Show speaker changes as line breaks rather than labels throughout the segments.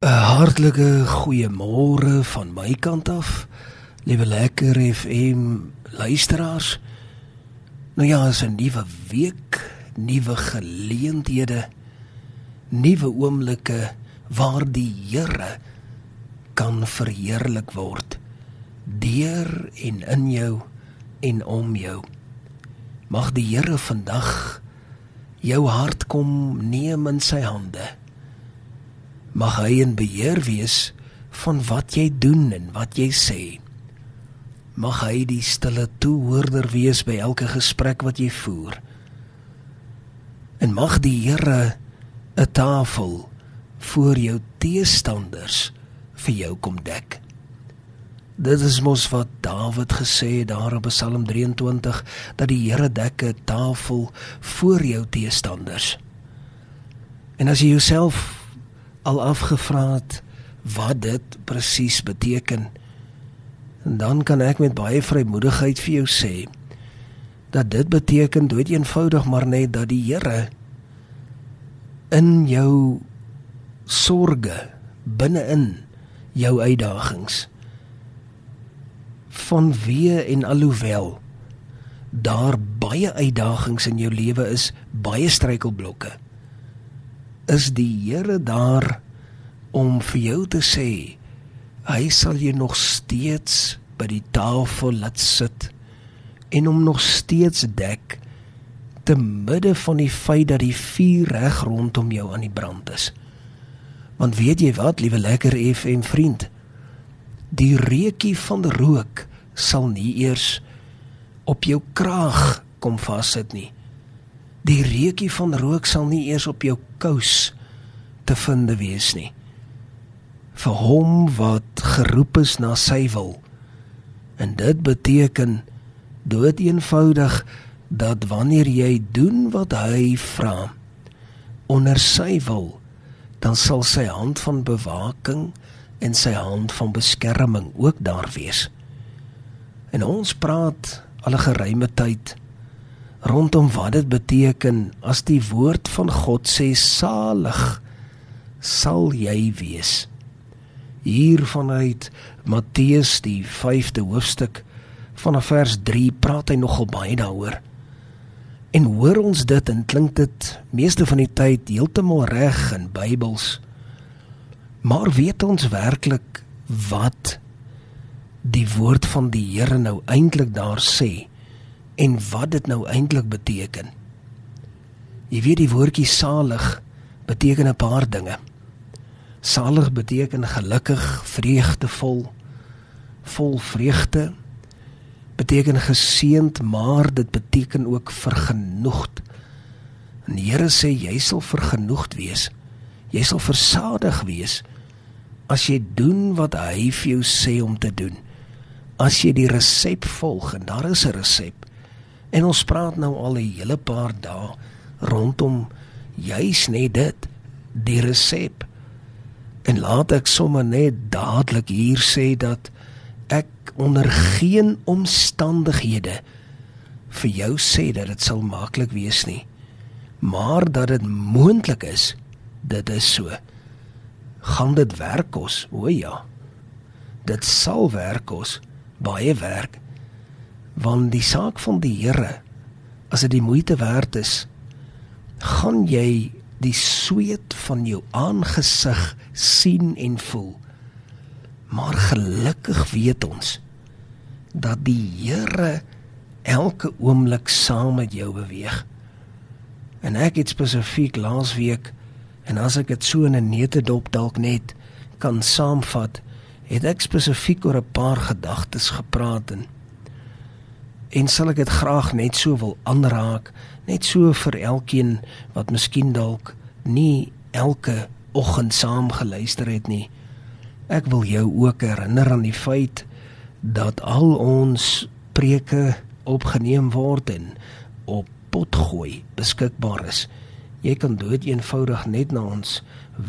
'n Hartlike goeiemôre van my kant af. Liewe lekker FM luisteraars. Nou ja, is 'n nuwe week, nuwe geleenthede, nuwe oomblikke waar die Here kan verheerlik word deur en in jou en om jou. Mag die Here vandag jou hart kom neem in sy hande mag hy in beheer wees van wat jy doen en wat jy sê. Mag hy die stille toehoorder wees by elke gesprek wat jy voer. En mag die Here 'n tafel voor jou teestanders vir jou kom dek. Dit is mos wat Dawid gesê het daar op Psalm 23 dat die Here dek 'n tafel voor jou teestanders. En as jy jouself al afgevra het wat dit presies beteken. En dan kan ek met baie vrymoedigheid vir jou sê dat dit beteken dood eenvoudig maar net dat die Here in jou sorge binne-in jou uitdagings van wie en alhoewel daar baie uitdagings in jou lewe is, baie struikelblokke is die Here daar om vir jou te sê hy sal jou nog steeds by die tafel laat sit en hom nog steeds dek te midde van die feit dat die vuur reg rondom jou aan die brand is. Want weet jy wat, liewe lekker FM vriend, die reukie van rook sal nie eers op jou kraag kom vassit nie. Die reukie van rook sal nie eers op jou kous te vind wees nie. Vir hom wat geroep is na sy wil. En dit beteken dood eenvoudig dat wanneer jy doen wat hy vra onder sy wil, dan sal sy hand van bewaking en sy hand van beskerming ook daar wees. En ons praat al 'n geruime tyd rondom wat dit beteken as die woord van God sê salig sal jy wees. Hier vanuit Matteus die 5de hoofstuk vanaf vers 3 praat hy nogal baie daaroor. En hoor ons dit en klink dit meeste van die tyd heeltemal reg in Bybels. Maar weet ons werklik wat die woord van die Here nou eintlik daar sê? En wat dit nou eintlik beteken. Jy weet die woordjie salig beteken 'n paar dinge. Salig beteken gelukkig, vreugdevol, vol vreugde. Beteken geseënd, maar dit beteken ook vergenoegd. En die Here sê jy sal vergenoegd wees. Jy sal versadig wees as jy doen wat hy vir jou sê om te doen. As jy die resep volg en daar is 'n resep En ons praat nou al 'n hele paar dae rondom juis net dit, die resep. En laat ek sommer net dadelik hier sê dat ek onder geen omstandighede vir jou sê dat dit sal maklik wees nie. Maar dat dit moontlik is, dit is so. Gaan dit werk kos? O ja. Dit sal werk kos, baie werk want die saak van die Here as dit die moeite werd is gaan jy die sweet van jou aangesig sien en voel. Maar gelukkig weet ons dat die Here elke oomblik saam met jou beweeg. En ek het spesifiek laasweek en as ek dit so in 'n neete dop dalk net kan saamvat het ek spesifiek oor 'n paar gedagtes gepraat en en sal ek dit graag net so wil aanraak net so vir elkeen wat miskien dalk nie elke oggend saam geluister het nie. Ek wil jou ook herinner aan die feit dat al ons preke opgeneem word en op potgooi beskikbaar is. Jy kan dood eenvoudig net na ons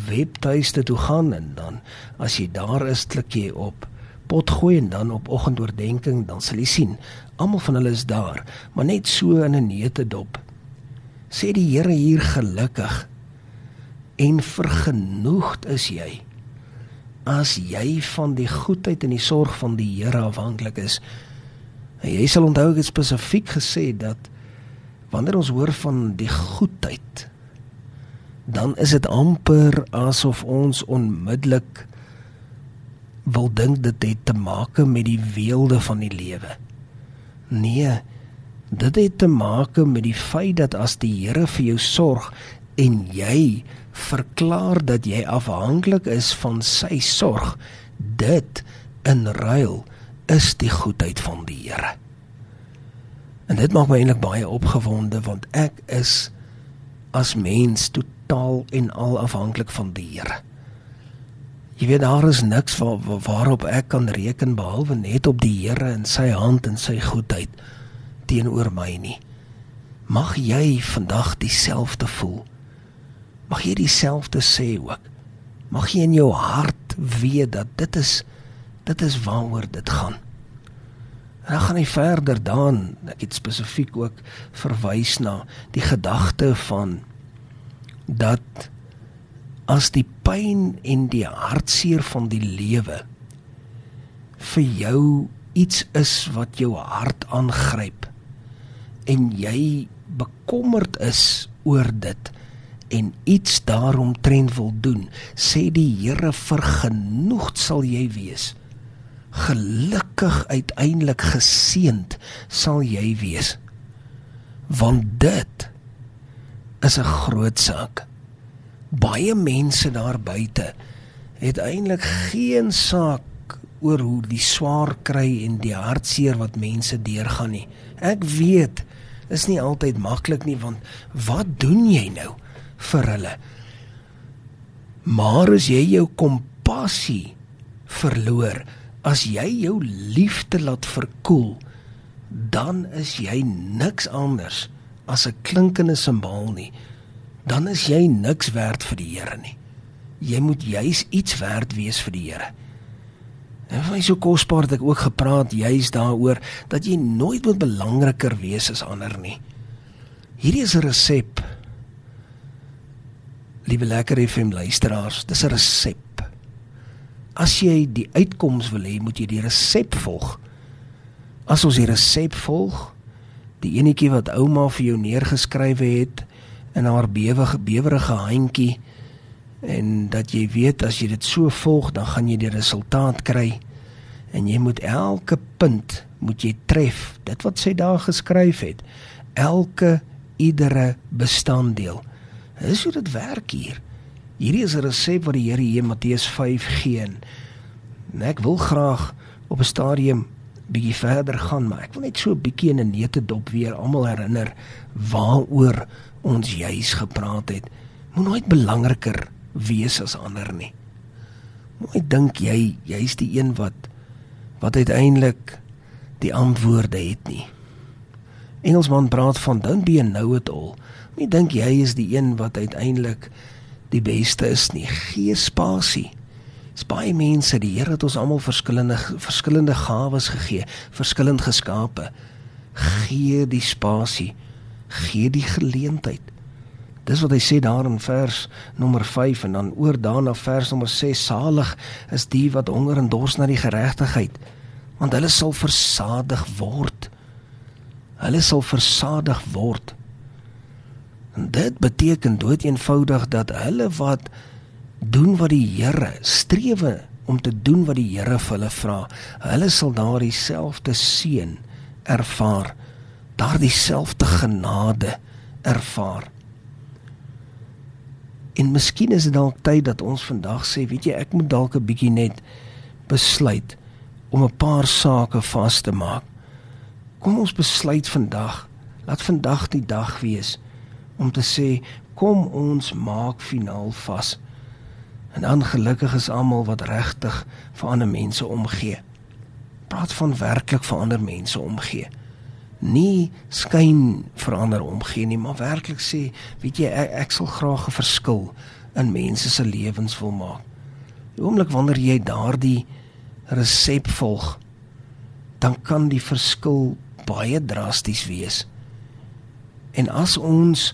webtuiste toe gaan en dan as jy daar is klik jy op potgooi en dan op oggendoordenking dan sal jy sien almal van hulle is daar maar net so in 'n neete dop sê die Here hier gelukkig en vergenoegd is jy as jy van die goedheid en die sorg van die Here afhanklik is. En jy sal onthou ek het spesifiek gesê dat wanneer ons hoor van die goedheid dan is dit amper asof ons onmiddellik wil dink dit het te maak met die weelde van die lewe. Nee, dit het te maak met die feit dat as die Here vir jou sorg en jy verklaar dat jy afhanklik is van sy sorg, dit in ruil is die goedheid van die Here. En dit maak my eintlik baie opgewonde want ek is as mens totaal en al afhanklik van die Here. Jy weet daar is niks waar, waarop ek kan reken behalwe net op die Here en sy hand en sy goedheid teenoor my nie. Mag jy vandag dieselfde voel. Mag jy dieselfde sê ook. Mag jy in jou hart weet dat dit is dit is waaroor dit gaan. En dan gaan hy verder dan, ek het spesifiek ook verwys na die gedagte van dat as die pyn en die hartseer van die lewe vir jou iets is wat jou hart aangryp en jy bekommerd is oor dit en iets daaromtrent wil doen, sê die Here vergenoegd sal jy wees. Gelukkig uiteindelik geseend sal jy wees. Want dit is 'n groot saak. Baie mense daar buite het eintlik geen saak oor hoe die swaar kry en die hartseer wat mense deurgaan nie. Ek weet, is nie altyd maklik nie want wat doen jy nou? vir hulle. Maar as jy jou kompassie verloor, as jy jou liefde laat verkoel, dan is jy niks anders as 'n klinkende simbaal nie. Dan is jy niks werd vir die Here nie. Jy moet juis iets werd wees vir die Here. En vir my so kosbaar dat ek ook gepraat juis daaroor dat jy nooit moet belangriker wees as ander nie. Hierdie is 'n resep Liewe lekker FM luisteraars, dis 'n resep. As jy die uitkoms wil hê, moet jy die resep volg. As ons die resep volg, die enetjie wat ouma vir jou neergeskryf het in haar bewige bewerige handjie en dat jy weet as jy dit so volg, dan gaan jy die resultaat kry en jy moet elke punt moet jy tref, dit wat sy daar geskryf het. Elke iedere bestanddeel. Dis hoe dit werk hier. Hierdie is 'n resep wat die Here hier in Matteus 5 gee. En ek wil graag op 'n stadium bietjie verder gaan, maar ek wil net so 'n bietjie in 'n neete dop weer almal herinner waaroor ons juis gepraat het. Moet nooit belangriker wees as ander nie. Mooi dink jy jy's die een wat wat uiteindelik die antwoorde het nie. Engelsman praat van don't be a know-it-all. Nie dink jy is die een wat uiteindelik die beste is nie. Gee spasie. Dis baie mense, die Here het ons almal verskillende verskillende gawes gegee, verskillend geskape. Gee die spasie. Gee die geleentheid. Dis wat hy sê daar in vers nommer 5 en dan oor daarna vers nommer 6 salig is die wat honger en dors na die geregtigheid want hulle sal versadig word. Hulle sal versadig word. En dit beteken dood eenvoudig dat hulle wat doen wat die Here strewe om te doen wat die Here vir hulle vra, hulle sal daardie selfde seën ervaar, daardie selfde genade ervaar. En miskien is dit dalk tyd dat ons vandag sê, weet jy, ek moet dalk 'n bietjie net besluit om 'n paar sake vas te maak. Kom ons besluit vandag, laat vandag die dag wees om te sê kom ons maak finaal vas. En dan gelukkig is almal wat regtig vir ander mense omgee. Praat van werklik vir ander mense omgee. Nie skyn vir ander omgee nie, maar werklik sê, weet jy, ek, ek sal graag 'n verskil in mense se lewens wil maak. Die oomblik wanneer jy daardie resep volg, dan kan die verskil baie drasties wees. En as ons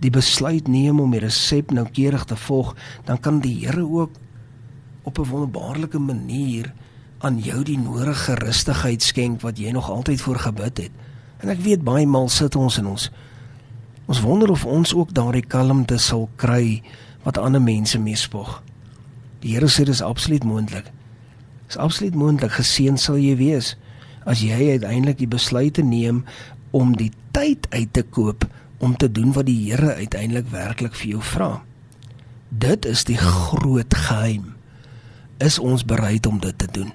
die besluit neem om die resep noukeurig te volg, dan kan die Here ook op 'n wonderbaarlike manier aan jou die nodige rustigheid skenk wat jy nog altyd voor gebid het. En ek weet baie maal sit ons in ons ons wonder of ons ook daardie kalmte sal kry wat ander mense meespog. Die Here sê dis absoluut moontlik. Dis absoluut moontlik geseën sal jy wees as jy uiteindelik die besluit neem om die tyd uit te koop om te doen wat die Here uiteindelik werklik vir jou vra. Dit is die groot geheim. Is ons bereid om dit te doen?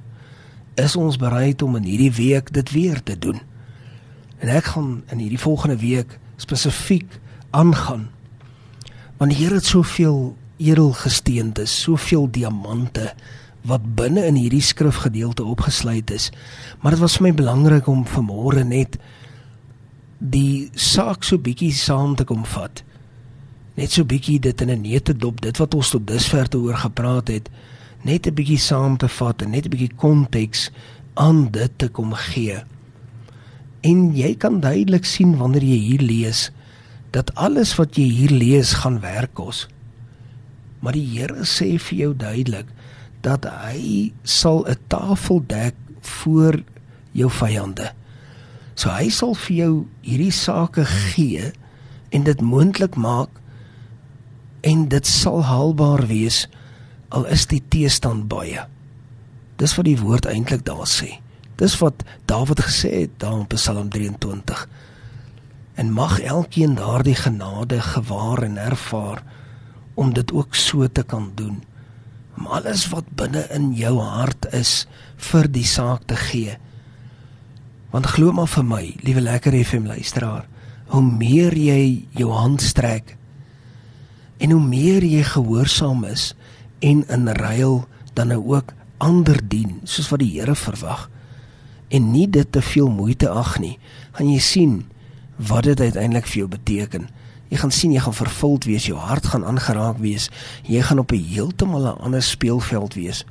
Is ons bereid om in hierdie week dit weer te doen? En ek gaan in hierdie volgende week spesifiek aangaan. Want die Here het soveel edelgesteentes, soveel diamante wat binne in hierdie skrifgedeelte opgesluit is. Maar dit was vir my belangrik om vanmôre net die saak so bietjie saam te kom vat. Net so bietjie dit in 'n neete dop, dit wat ons tot dusver te oor gepraat het, net 'n bietjie saam te vat en net 'n bietjie konteks aan dit te kom gee. En jy kan duidelik sien wanneer jy hier lees dat alles wat jy hier lees gaan werk kos. Maar die Here sê vir jou duidelik dat hy sal 'n tafel dek voor jou vyande. So hy sal vir jou hierdie sake gee en dit moontlik maak en dit sal haalbaar wees al is die teestand baie. Dis wat die woord eintlik daar sê. Dis wat Dawid gesê het daar in Psalm 23. En mag elkeen daardie genade gewaar en ervaar om dit ook so te kan doen. Om alles wat binne in jou hart is vir die saak te gee. Want glo maar vir my, liewe lekker FM luisteraar, hoe meer jy jou hand strek en hoe meer jy gehoorsaam is en in ruil dan nou ook ander dien, soos wat die Here verwag en nie dit te veel moeite ag nie, gaan jy sien wat dit uiteindelik vir jou beteken. Jy gaan sien jy gaan vervuld wees, jou hart gaan aangeraak wees. Jy gaan op 'n heeltemal 'n ander speelveld wees.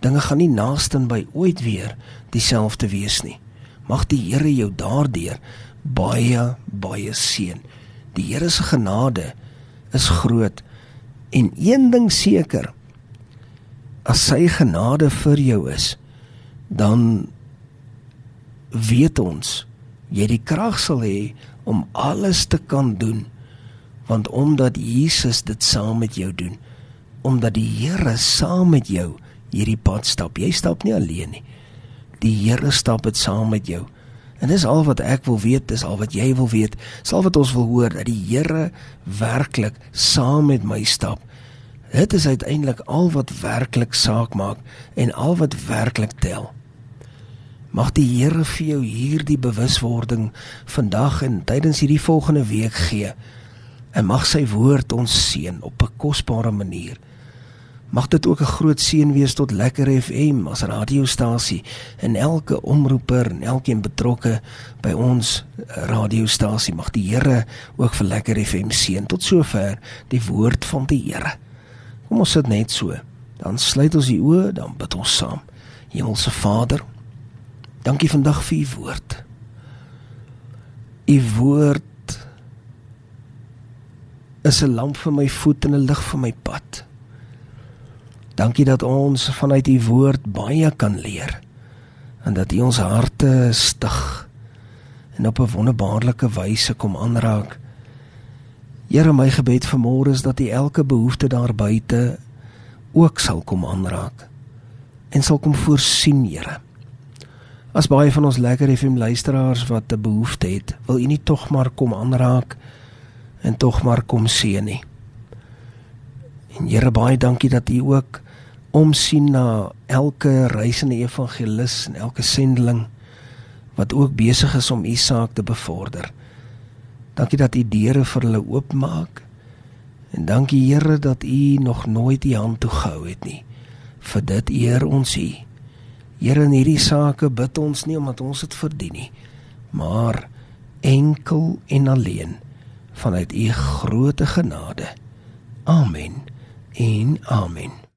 Dinge gaan nie naaste by ooit weer dieselfde wees nie. Mag die Here jou daardeur baie baie seën. Die Here se genade is groot en een ding seker as sy genade vir jou is dan weet ons jy die krag sal hê om alles te kan doen want omdat Jesus dit saam met jou doen omdat die Here saam met jou hierdie pad stap jy stap nie alleen nie Die Here stap dit saam met jou. En dis al wat ek wil weet, dis al wat jy wil weet, dis al wat ons wil hoor dat die Here werklik saam met my stap. Dit is uiteindelik al wat werklik saak maak en al wat werklik tel. Mag die Here vir jou hierdie bewuswording vandag en tydens hierdie volgende week gee. En mag sy woord ons seën op 'n kosbare manier. Mag dit ook 'n groot seën wees tot Lekker FM as radiostasie en elke omroeper en elkeen betrokke by ons radiostasie. Mag die Here ook vir Lekker FM seën tot sover die woord van die Here. Kom ons sit net so. Dan sluit ons die oë, dan bid ons saam. Hemelse Vader, dankie vandag vir u woord. U woord is 'n lamp vir my voet en 'n lig vir my pad. Dankie dat ons vanuit u woord baie kan leer en dat u ons harte stig en op 'n wonderbaarlike wyse kom aanraak. Here, my gebed vanmôre is dat u elke behoefte daar buite ook sal kom aanraak en sal kom voorsien, Here. As baie van ons lekker FM luisteraars wat 'n behoefte het, wil u nie tog maar kom aanraak en tog maar kom seën nie. En Here, baie dankie dat u ook omsien na elke reisende evangelis en elke sendeling wat ook besig is om u saak te bevorder. Dankie dat u deure vir hulle oopmaak. En dankie Here dat u nog nooit u hand toe gehou het nie. Vir dit eer ons u. Here in hierdie sake bid ons nie omdat ons dit verdien nie, maar enkel en alleen vanuit u groote genade. Amen. En amen.